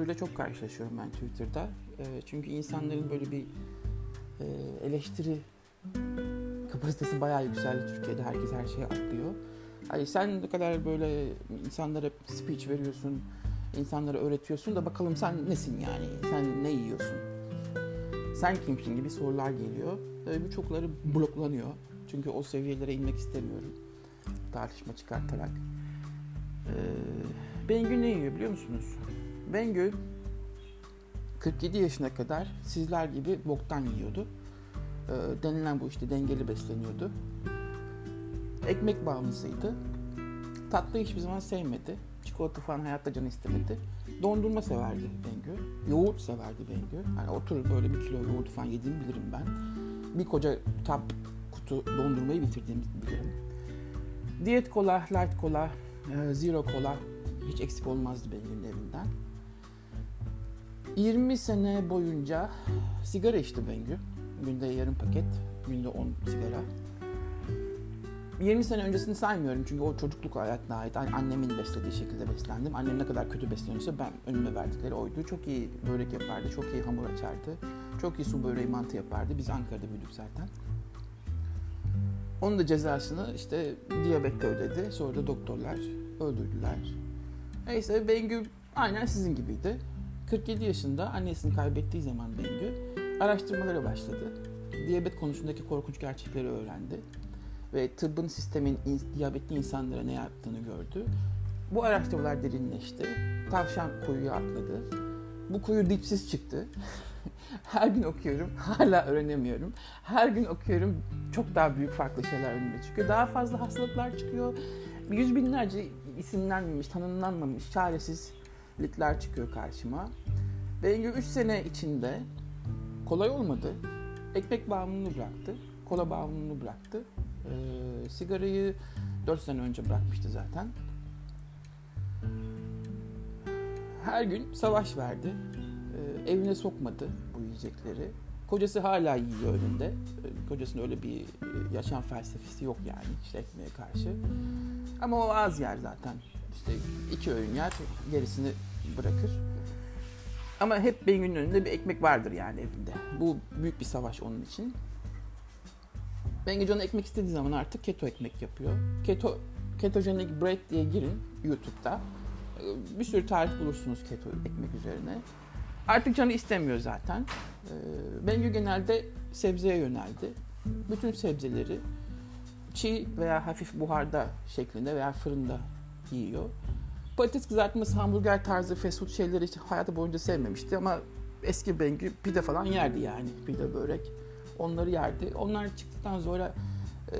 soruyla çok karşılaşıyorum ben Twitter'da. E, çünkü insanların böyle bir e, eleştiri kapasitesi bayağı yükseldi Türkiye'de. Herkes her şeyi atlıyor. Hani sen ne kadar böyle insanlara speech veriyorsun, insanlara öğretiyorsun da bakalım sen nesin yani? Sen ne yiyorsun? Sen kimsin gibi sorular geliyor. Tabii birçokları bloklanıyor. Çünkü o seviyelere inmek istemiyorum. Tartışma çıkartarak. Ee, Bengü ne yiyor biliyor musunuz? Bengü 47 yaşına kadar sizler gibi boktan yiyordu. Ee, denilen bu işte dengeli besleniyordu. Ekmek bağımlısıydı. Tatlı hiçbir zaman sevmedi. Çikolata falan hayatta canı istemedi. Dondurma severdi Bengü. Yoğurt severdi Bengü. Yani oturup böyle bir kilo yoğurt falan yediğimi bilirim ben. Bir koca tap kutu dondurmayı bitirdiğimi bilirim. Diyet kola, light kola, e, zero kola hiç eksik olmazdı Bengü'nün evinden. 20 sene boyunca sigara içti Bengü. Günde yarım paket, günde 10 sigara. 20 sene öncesini saymıyorum çünkü o çocukluk hayatına ait annemin beslediği şekilde beslendim. Annem ne kadar kötü besleniyorsa ben önüme verdikleri oydu. Çok iyi börek yapardı, çok iyi hamur açardı. Çok iyi su böreği mantı yapardı. Biz Ankara'da büyüdük zaten. Onun da cezasını işte diyabette ödedi. Sonra da doktorlar öldürdüler. Neyse Bengü aynen sizin gibiydi. 47 yaşında annesini kaybettiği zaman Bengü araştırmalara başladı. Diyabet konusundaki korkunç gerçekleri öğrendi ve tıbbın sistemin diyabetli insanlara ne yaptığını gördü. Bu araştırmalar derinleşti. Tavşan kuyuya atladı. Bu kuyu dipsiz çıktı. Her gün okuyorum, hala öğrenemiyorum. Her gün okuyorum, çok daha büyük farklı şeyler önüme çıkıyor. Daha fazla hastalıklar çıkıyor. Yüz binlerce isimlenmemiş, tanımlanmamış çaresizlikler çıkıyor karşıma. Ve 3 sene içinde kolay olmadı. Ekmek bağımlılığını bıraktı, kola bağımlılığını bıraktı. Ee, sigarayı 4 sene önce bırakmıştı zaten. Her gün savaş verdi. Ee, evine sokmadı bu yiyecekleri. Kocası hala yiyor önünde. Ee, kocasının öyle bir e, yaşam felsefesi yok yani işte ekmeğe karşı. Ama o az yer zaten. İşte iki öğün yer, gerisini bırakır. Ama hep Bengü'nün önünde bir ekmek vardır yani evinde. Bu büyük bir savaş onun için. Bengü canı ekmek istediği zaman artık keto ekmek yapıyor. Keto ketogenic bread diye girin YouTube'da. Ee, bir sürü tarif bulursunuz keto ekmek üzerine. Artık canı istemiyor zaten. Ee, Bengü genelde sebzeye yöneldi. Bütün sebzeleri çiğ veya hafif buharda şeklinde veya fırında yiyor. Patates kızartması, hamburger tarzı fast food şeyleri hiç hayatı boyunca sevmemişti ama eski Bengü pide falan yerdi yani. Pide, börek. Onları yerdi. Onlar çıktıktan sonra e,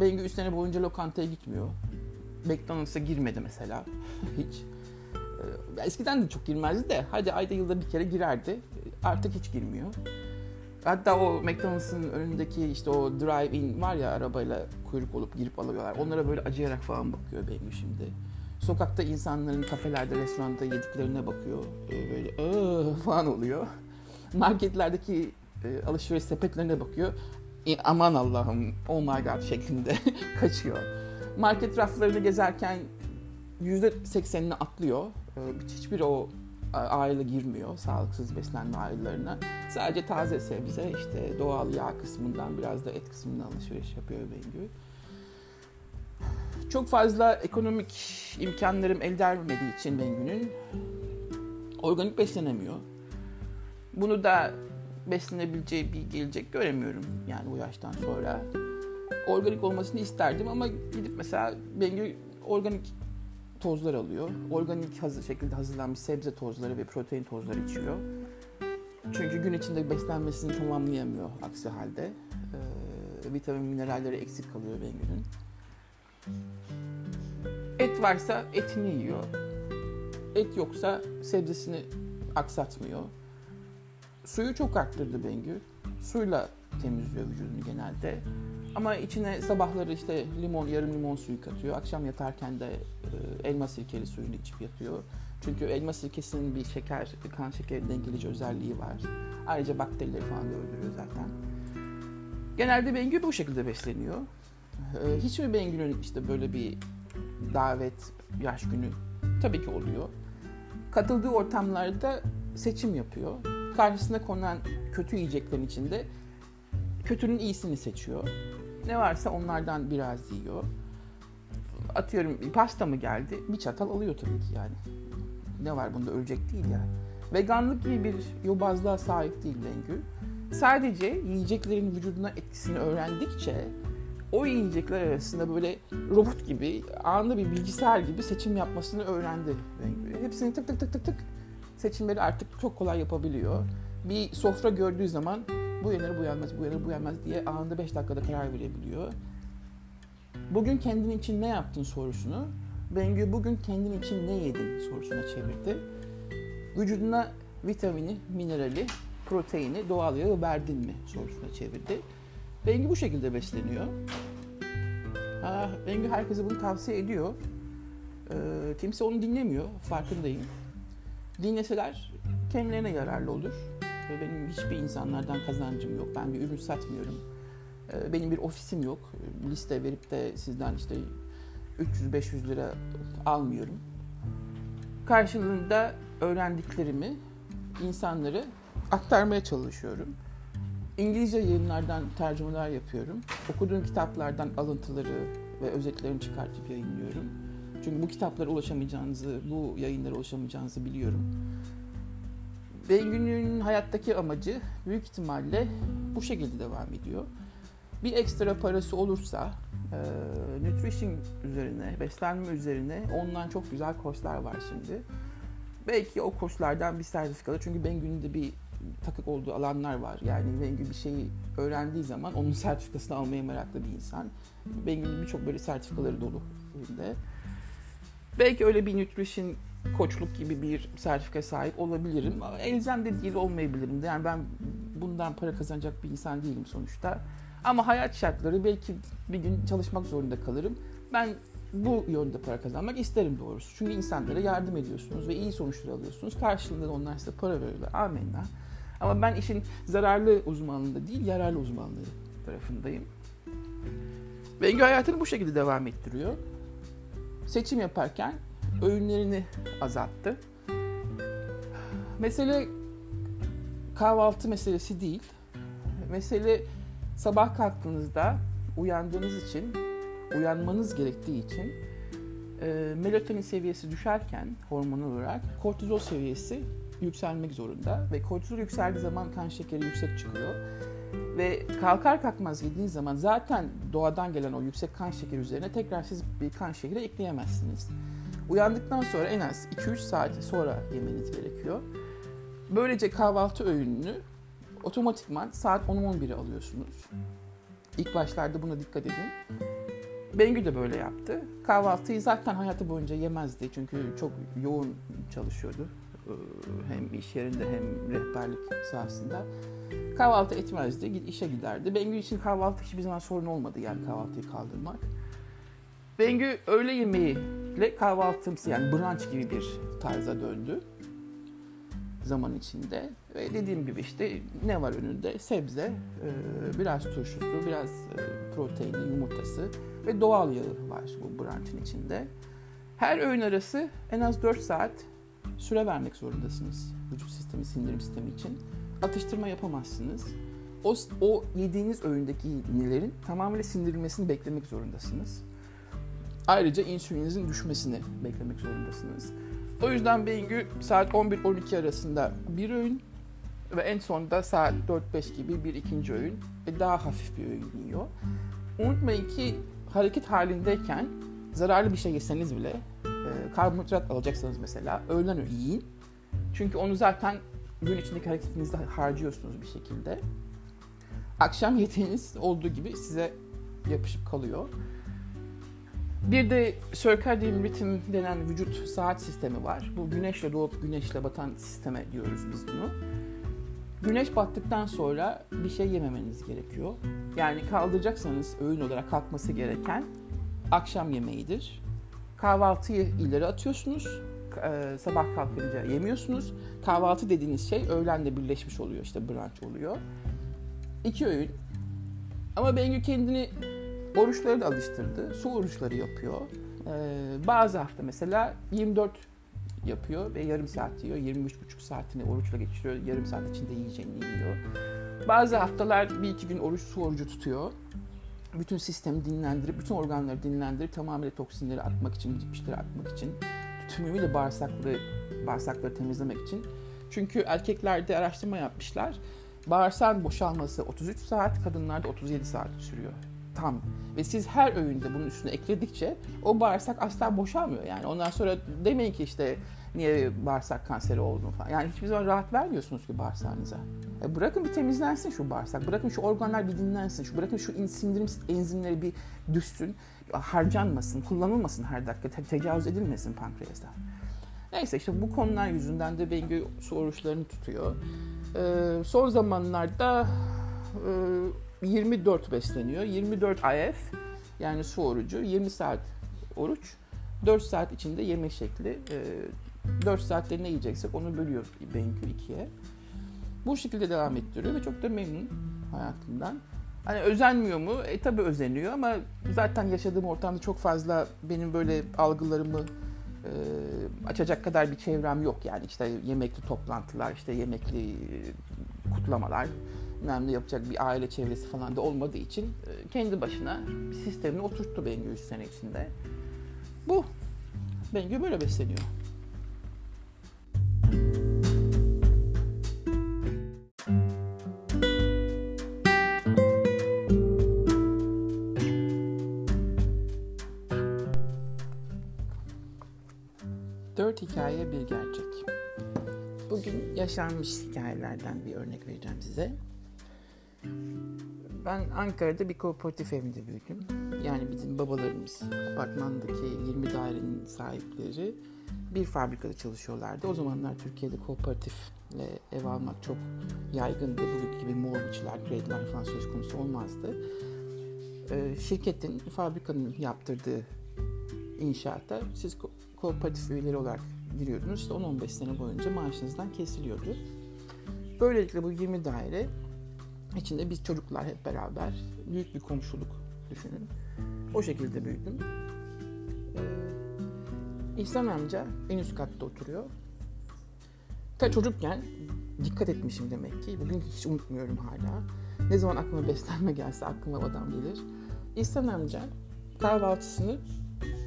Bengü 3 sene boyunca lokantaya gitmiyor. McDonald's'a girmedi mesela. Hiç. E, eskiden de çok girmezdi de hadi ayda yılda bir kere girerdi. Artık hiç girmiyor. Hatta o McDonald's'ın önündeki işte o drive-in var ya arabayla kuyruk olup girip alıyorlar. Onlara böyle acıyarak falan bakıyor Bengü şimdi. Sokakta insanların kafelerde, restoranda yediklerine bakıyor. E, böyle falan oluyor. Marketlerdeki e, alışveriş sepetlerine bakıyor. E, aman Allah'ım, oh my god şeklinde kaçıyor. Market raflarını gezerken %80'ini atlıyor. E, hiçbir o aile girmiyor sağlıksız beslenme ailelerine. Sadece taze sebze, işte doğal yağ kısmından biraz da et kısmından alışveriş yapıyor Bengü. Çok fazla ekonomik imkanlarım el vermediği için Bengü'nün organik beslenemiyor. Bunu da beslenebileceği bir gelecek göremiyorum yani bu yaştan sonra. Organik olmasını isterdim ama gidip mesela Bengü organik tozlar alıyor. Organik hazır şekilde hazırlanmış sebze tozları ve protein tozları içiyor. Çünkü gün içinde beslenmesini tamamlayamıyor aksi halde. Ee, vitamin mineralleri eksik kalıyor Bengü'nün. Et varsa etini yiyor. Et yoksa sebzesini aksatmıyor. Suyu çok arttırdı Bengü. Suyla temizliyor vücudunu genelde. Ama içine sabahları işte limon, yarım limon suyu katıyor. Akşam yatarken de e, elma sirkeli suyunu içip yatıyor. Çünkü elma sirkesinin bir şeker, kan şekeri dengeleyici özelliği var. Ayrıca bakterileri falan da öldürüyor zaten. Genelde Bengü bu şekilde besleniyor. E, hiç işte böyle bir davet, yaş günü? Tabii ki oluyor. Katıldığı ortamlarda seçim yapıyor. Karşısına konan kötü yiyeceklerin içinde kötünün iyisini seçiyor. Ne varsa onlardan biraz yiyor. Atıyorum pasta mı geldi? Bir çatal alıyor tabii ki yani. Ne var bunda ölecek değil yani. Veganlık gibi bir yobazlığa sahip değil Bengü. Sadece yiyeceklerin vücuduna etkisini öğrendikçe o yiyecekler arasında böyle robot gibi, anında bir bilgisayar gibi seçim yapmasını öğrendi. Hepsini tık tık tık tık tık seçimleri artık çok kolay yapabiliyor. Bir sofra gördüğü zaman bu yenir bu yenmez, bu yenir bu yenmez diye anında 5 dakikada karar verebiliyor. Bugün kendin için ne yaptın sorusunu Bengü bugün kendin için ne yedin sorusuna çevirdi. Vücuduna vitamini, minerali, proteini, doğal yağı verdin mi sorusuna çevirdi. Bengü bu şekilde besleniyor. Ha, Bengü herkese bunu tavsiye ediyor. Ee, kimse onu dinlemiyor, farkındayım. Dinleseler kendilerine yararlı olur. Ve benim hiçbir insanlardan kazancım yok. Ben bir ürün satmıyorum. Ee, benim bir ofisim yok. Liste verip de sizden işte 300-500 lira almıyorum. Karşılığında öğrendiklerimi insanları aktarmaya çalışıyorum. İngilizce yayınlardan tercümeler yapıyorum. Okuduğum kitaplardan alıntıları ve özetlerini çıkartıp yayınlıyorum. Çünkü bu kitaplara ulaşamayacağınızı, bu yayınlara ulaşamayacağınızı biliyorum. Bengü'nün hayattaki amacı büyük ihtimalle bu şekilde devam ediyor. Bir ekstra parası olursa e, nutrition üzerine, beslenme üzerine ondan çok güzel kurslar var şimdi. Belki o kurslardan bir sertifikalı çünkü Bengü'nün de bir takık olduğu alanlar var. Yani Bengü bir şeyi öğrendiği zaman onun sertifikasını almaya meraklı bir insan. Bengü'nün birçok böyle sertifikaları dolu elinde. Belki öyle bir nutrition koçluk gibi bir sertifika sahip olabilirim. Elzem de değil olmayabilirim. Yani ben bundan para kazanacak bir insan değilim sonuçta. Ama hayat şartları belki bir gün çalışmak zorunda kalırım. Ben bu yönde para kazanmak isterim doğrusu. Çünkü insanlara yardım ediyorsunuz ve iyi sonuçlar alıyorsunuz. Karşılığında onlar size para veriyorlar. Amenna. Ama ben işin zararlı uzmanlığında değil, yararlı uzmanlığı tarafındayım. Bengü hayatını bu şekilde devam ettiriyor. Seçim yaparken öğünlerini azalttı. Mesele kahvaltı meselesi değil. Mesele sabah kalktığınızda uyandığınız için, uyanmanız gerektiği için e, melatonin seviyesi düşerken hormonal olarak kortizol seviyesi yükselmek zorunda ve kortizol yükseldiği zaman kan şekeri yüksek çıkıyor. Ve kalkar kalkmaz yediğiniz zaman zaten doğadan gelen o yüksek kan şekeri üzerine tekrar siz bir kan şekeri ekleyemezsiniz. Uyandıktan sonra en az 2-3 saat sonra yemeniz gerekiyor. Böylece kahvaltı öğününü otomatikman saat 10-11'e alıyorsunuz. İlk başlarda buna dikkat edin. Bengü de böyle yaptı. Kahvaltıyı zaten hayatı boyunca yemezdi çünkü çok yoğun çalışıyordu. Ee, hem iş yerinde hem rehberlik sahasında. Kahvaltı etmezdi, işe giderdi. Bengü için kahvaltı hiçbir zaman sorun olmadı yani kahvaltıyı kaldırmak. Bengü öğle yemeğiyle kahvaltımsı yani brunch gibi bir tarza döndü zaman içinde. Ve dediğim gibi işte ne var önünde? Sebze, e, biraz turşusu, biraz e, proteini, yumurtası ve doğal yağı var bu brunch'ın içinde. Her öğün arası en az 4 saat süre vermek zorundasınız vücut sistemi, sindirim sistemi için. Atıştırma yapamazsınız. O, o yediğiniz öğündeki yediğinlerin tamamıyla sindirilmesini beklemek zorundasınız. Ayrıca insülininizin düşmesini beklemek zorundasınız. O yüzden Bengü saat 11-12 arasında bir öğün ve en sonunda saat 4-5 gibi bir ikinci öğün ve daha hafif bir öğün yiyor. Unutmayın ki hareket halindeyken zararlı bir şey yeseniz bile e, karbonhidrat alacaksanız mesela öğlen yiyin. Çünkü onu zaten gün içindeki hareketinizde harcıyorsunuz bir şekilde. Akşam yediğiniz olduğu gibi size yapışıp kalıyor. Bir de circadian rhythm denen vücut saat sistemi var. Bu güneşle doğup güneşle batan sisteme diyoruz biz bunu. Güneş battıktan sonra bir şey yememeniz gerekiyor. Yani kaldıracaksanız öğün olarak kalkması gereken akşam yemeğidir. Kahvaltıyı ileri atıyorsunuz. E, sabah kalkınca yemiyorsunuz. Kahvaltı dediğiniz şey öğlenle birleşmiş oluyor. işte brunch oluyor. İki öğün. Ama Bengü kendini oruçları da alıştırdı. Su oruçları yapıyor. Ee, bazı hafta mesela 24 yapıyor ve yarım saat yiyor. 23,5 saatini oruçla geçiriyor. Yarım saat içinde yiyeceğini yiyor. Bazı haftalar bir iki gün oruç su orucu tutuyor. Bütün sistemi dinlendirip, bütün organları dinlendirip tamamıyla toksinleri atmak için, birikmişleri atmak için, tümüyle bağırsakları, bağırsakları temizlemek için. Çünkü erkeklerde araştırma yapmışlar. Bağırsağın boşalması 33 saat, kadınlarda 37 saat sürüyor. Tam. Ve siz her öğünde bunun üstüne ekledikçe o bağırsak asla boşalmıyor. Yani ondan sonra demeyin ki işte niye bağırsak kanseri oldun falan. Yani hiçbir zaman rahat vermiyorsunuz ki bağırsağınıza. E bırakın bir temizlensin şu bağırsak. Bırakın şu organlar bir dinlensin. Şu bırakın şu sindirim enzimleri bir düşsün. Harcanmasın, kullanılmasın her dakika. Te- tecavüz edilmesin pankreasta. Neyse işte bu konular yüzünden de Bengü su tutuyor. Ee, son zamanlarda e, 24 besleniyor. 24 IF yani su orucu. 20 saat oruç. 4 saat içinde yeme şekli. Ee, 4 saatte ne yiyeceksek onu bölüyor Bengü ikiye. Bu şekilde devam ettiriyor ve çok da memnun hayatından. Hani özenmiyor mu? E tabi özeniyor ama zaten yaşadığım ortamda çok fazla benim böyle algılarımı e, açacak kadar bir çevrem yok yani işte yemekli toplantılar, işte yemekli e, kutlamalar, önemli yapacak bir aile çevresi falan da olmadığı için e, kendi başına bir sistemini oturttu Bengü 3 sene içinde. Bu. Bengü böyle besleniyor. Dört hikaye bir gerçek. Bugün yaşanmış hikayelerden bir örnek vereceğim size. Ben Ankara'da bir kooperatif evinde büyüdüm. Yani bizim babalarımız apartmandaki 20 dairenin sahipleri bir fabrikada çalışıyorlardı. O zamanlar Türkiye'de kooperatifle ev almak çok yaygındı. Bugünkü gibi mortgage'lar, krediler falan söz konusu olmazdı. Ee, şirketin, fabrikanın yaptırdığı inşaata siz ko- kooperatif üyeleri olarak giriyordunuz. İşte 10-15 sene boyunca maaşınızdan kesiliyordu. Böylelikle bu 20 daire içinde biz çocuklar hep beraber büyük bir komşuluk düşünün. O şekilde büyüdüm. İhsan amca en üst katta oturuyor. Ta çocukken dikkat etmişim demek ki. Bugün hiç unutmuyorum hala. Ne zaman aklıma beslenme gelse aklıma adam gelir. İhsan amca kahvaltısını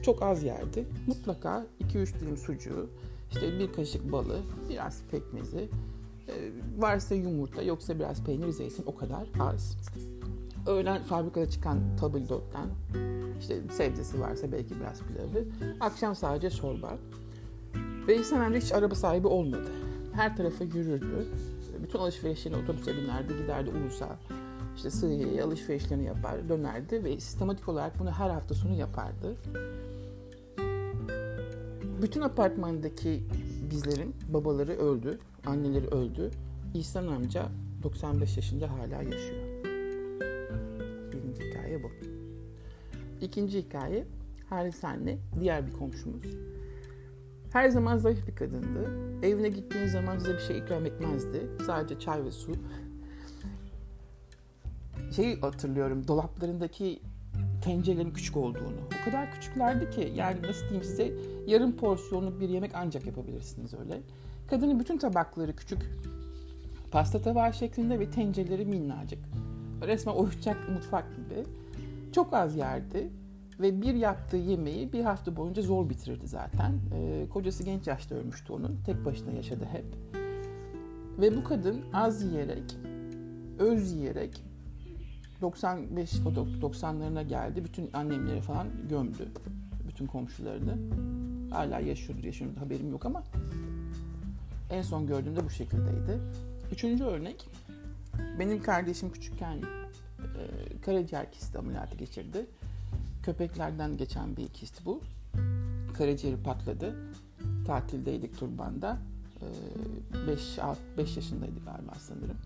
çok az yerdi. Mutlaka 2-3 dilim sucuğu, işte bir kaşık balı, biraz pekmezi, e, varsa yumurta, yoksa biraz peynir, zeytin o kadar az. Öğlen fabrikada çıkan tabldottan işte sebzesi varsa belki biraz pilavı. Akşam sadece çorba. Ve İhsan hiç araba sahibi olmadı. Her tarafa yürürdü. Bütün alışverişlerini otobüse binerdi, giderdi Ulus'a. İşte Sığıye'ye alışverişlerini yapar, dönerdi ve sistematik olarak bunu her hafta sonu yapardı. Bütün apartmandaki bizlerin babaları öldü, anneleri öldü. İhsan amca 95 yaşında hala yaşıyor. İkinci hikaye Halis anne, diğer bir komşumuz. Her zaman zayıf bir kadındı. Evine gittiğin zaman size bir şey ikram etmezdi. Sadece çay ve su. Şeyi hatırlıyorum, dolaplarındaki tencerelerin küçük olduğunu. O kadar küçüklerdi ki yani nasıl diyeyim size yarım porsiyonluk bir yemek ancak yapabilirsiniz öyle. Kadının bütün tabakları küçük pasta tabağı şeklinde ve tencereleri minnacık. Resmen oyuncak mutfak gibi. Çok az yerdi ve bir yaptığı yemeği bir hafta boyunca zor bitirirdi zaten. Ee, kocası genç yaşta ölmüştü onun. Tek başına yaşadı hep. Ve bu kadın az yiyerek, öz yiyerek 95 o 90'larına geldi. Bütün annemleri falan gömdü. Bütün komşularını. Hala yaşıyordur, yaşıyordur haberim yok ama en son gördüğümde bu şekildeydi. Üçüncü örnek benim kardeşim küçükken e, karaciğer kisti ameliyatı geçirdi. Köpeklerden geçen bir kist bu. Karaciğeri patladı. Tatildeydik Turban'da. 5 e, 5 yaşındaydı galiba sanırım.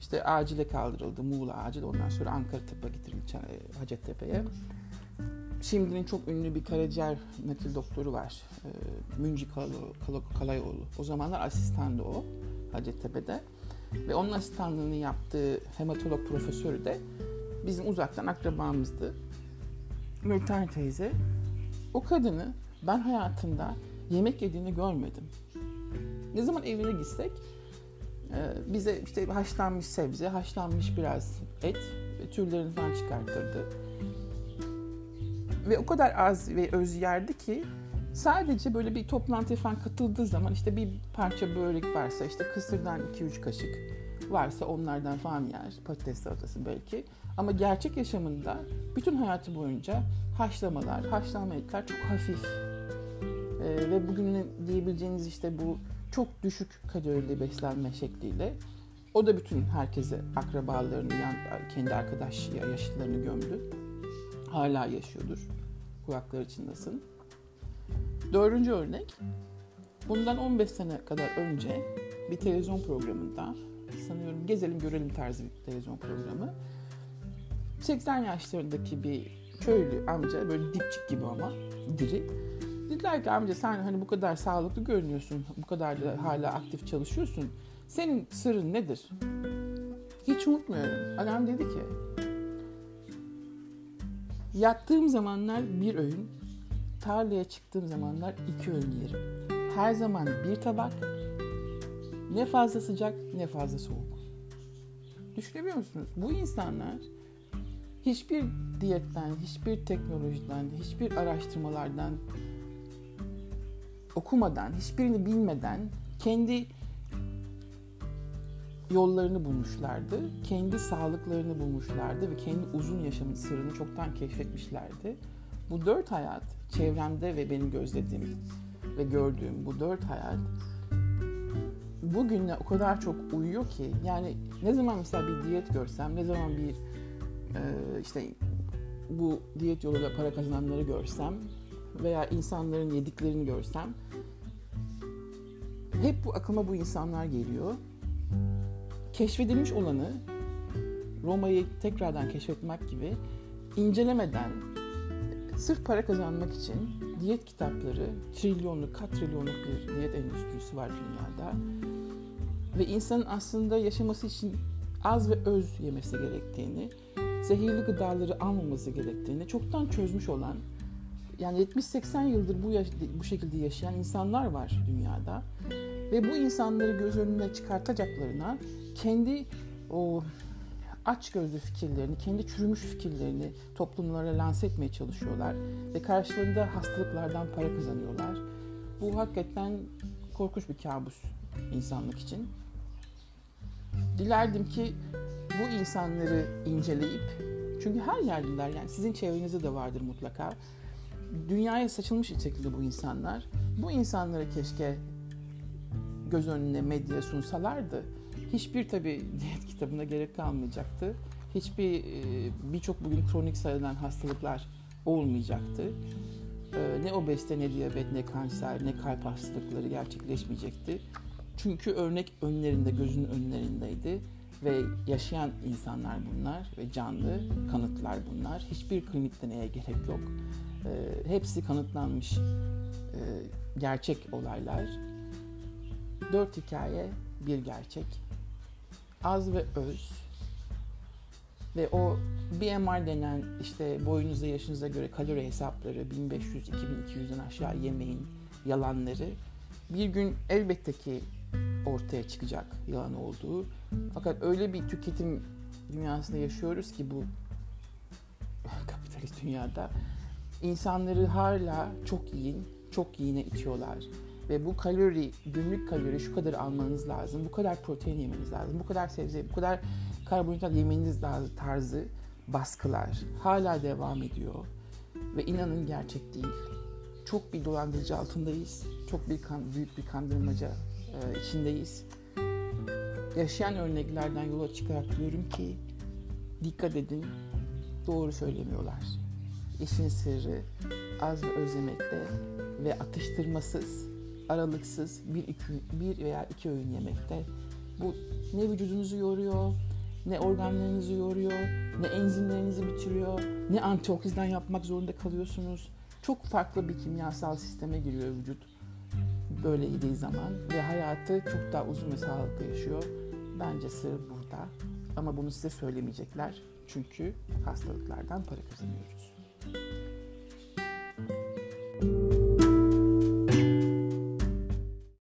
İşte acile kaldırıldı. Muğla acil. Ondan sonra Ankara Tıbba getirildi Hacettepe'ye. Şimdinin çok ünlü bir karaciğer nakil doktoru var. E, Münci Kalayoğlu. O zamanlar asistandı o Hacettepe'de. Ve onun asistanlığını yaptığı hematolog profesörü de bizim uzaktan akrabamızdı. Nurten teyze. O kadını ben hayatımda yemek yediğini görmedim. Ne zaman evine gitsek e, bize işte haşlanmış sebze, haşlanmış biraz et türlerini falan çıkartırdı. Ve o kadar az ve öz yerdi ki sadece böyle bir toplantıya falan katıldığı zaman işte bir parça börek varsa işte kısırdan 2-3 kaşık varsa onlardan falan yer. Patates salatası belki. Ama gerçek yaşamında bütün hayatı boyunca haşlamalar, haşlanma etler çok hafif. Ee, ve bugün diyebileceğiniz işte bu çok düşük kalorili beslenme şekliyle o da bütün herkese akrabalarını, kendi arkadaş ya yaşıtlarını gömdü. Hala yaşıyordur. Kulakları çınlasın. Dördüncü örnek. Bundan 15 sene kadar önce bir televizyon programında sanıyorum gezelim görelim tarzı bir televizyon programı. 80 yaşlarındaki bir köylü amca böyle dipçik gibi ama diri. Dediler ki amca sen hani bu kadar sağlıklı görünüyorsun, bu kadar da hala aktif çalışıyorsun. Senin sırrın nedir? Hiç unutmuyorum. Adam dedi ki yattığım zamanlar bir öğün, tarlaya çıktığım zamanlar iki öğün yerim. Her zaman bir tabak, ne fazla sıcak ne fazla soğuk. Düşünebiliyor musunuz? Bu insanlar hiçbir diyetten, hiçbir teknolojiden, hiçbir araştırmalardan okumadan, hiçbirini bilmeden kendi yollarını bulmuşlardı. Kendi sağlıklarını bulmuşlardı ve kendi uzun yaşamın sırrını çoktan keşfetmişlerdi. Bu dört hayat çevremde ve benim gözlediğim ve gördüğüm bu dört hayat bugünle o kadar çok uyuyor ki yani ne zaman mesela bir diyet görsem, ne zaman bir e, işte bu diyet yoluyla para kazananları görsem veya insanların yediklerini görsem hep bu aklıma bu insanlar geliyor. Keşfedilmiş olanı Roma'yı tekrardan keşfetmek gibi incelemeden sırf para kazanmak için diyet kitapları, trilyonluk, katrilyonluk bir diyet endüstrisi var dünyada. Ve insanın aslında yaşaması için az ve öz yemesi gerektiğini, zehirli gıdaları almaması gerektiğini çoktan çözmüş olan yani 70-80 yıldır bu, yaş- bu şekilde yaşayan insanlar var dünyada. Ve bu insanları göz önüne çıkartacaklarına kendi o aç gözlü fikirlerini, kendi çürümüş fikirlerini toplumlara lanse etmeye çalışıyorlar. Ve karşılığında hastalıklardan para kazanıyorlar. Bu hakikaten korkunç bir kabus insanlık için. Dilerdim ki bu insanları inceleyip, çünkü her yerdeler yani sizin çevrenizde de vardır mutlaka. Dünyaya saçılmış şekilde bu insanlar. Bu insanları keşke göz önüne medya sunsalardı hiçbir tabi diyet kitabına gerek kalmayacaktı. Hiçbir birçok bugün kronik sayılan hastalıklar olmayacaktı. Ne obezite, ne diyabet, ne kanser, ne kalp hastalıkları gerçekleşmeyecekti. Çünkü örnek önlerinde, gözünün önlerindeydi ve yaşayan insanlar bunlar ve canlı kanıtlar bunlar. Hiçbir klinik deneye gerek yok. Hepsi kanıtlanmış gerçek olaylar. Dört hikaye, bir gerçek. Az ve öz. Ve o BMR denen işte boyunuza yaşınıza göre kalori hesapları 1500-2200'den aşağı yemeyin yalanları bir gün elbette ki ortaya çıkacak yalan olduğu. Fakat öyle bir tüketim dünyasında yaşıyoruz ki bu kapitalist dünyada insanları hala çok yiyin, çok yiyine itiyorlar. Ve bu kalori, günlük kalori şu kadar almanız lazım, bu kadar protein yemeniz lazım, bu kadar sebze, bu kadar karbonhidrat yemeniz lazım tarzı baskılar hala devam ediyor. Ve inanın gerçek değil. Çok bir dolandırıcı altındayız. Çok bir kan, büyük bir kandırmaca e, içindeyiz. Yaşayan örneklerden yola çıkarak diyorum ki dikkat edin doğru söylemiyorlar. İşin sırrı az ve öz yemekte ve atıştırmasız, aralıksız bir, iki, bir veya iki öğün yemekte. Bu ne vücudunuzu yoruyor, ne organlarınızı yoruyor, ne enzimlerinizi bitiriyor, ne antioksidan yapmak zorunda kalıyorsunuz. Çok farklı bir kimyasal sisteme giriyor vücut böyle yediği zaman ve hayatı çok daha uzun ve sağlıklı yaşıyor. Bence sır burada. Ama bunu size söylemeyecekler. Çünkü hastalıklardan para kazanıyoruz.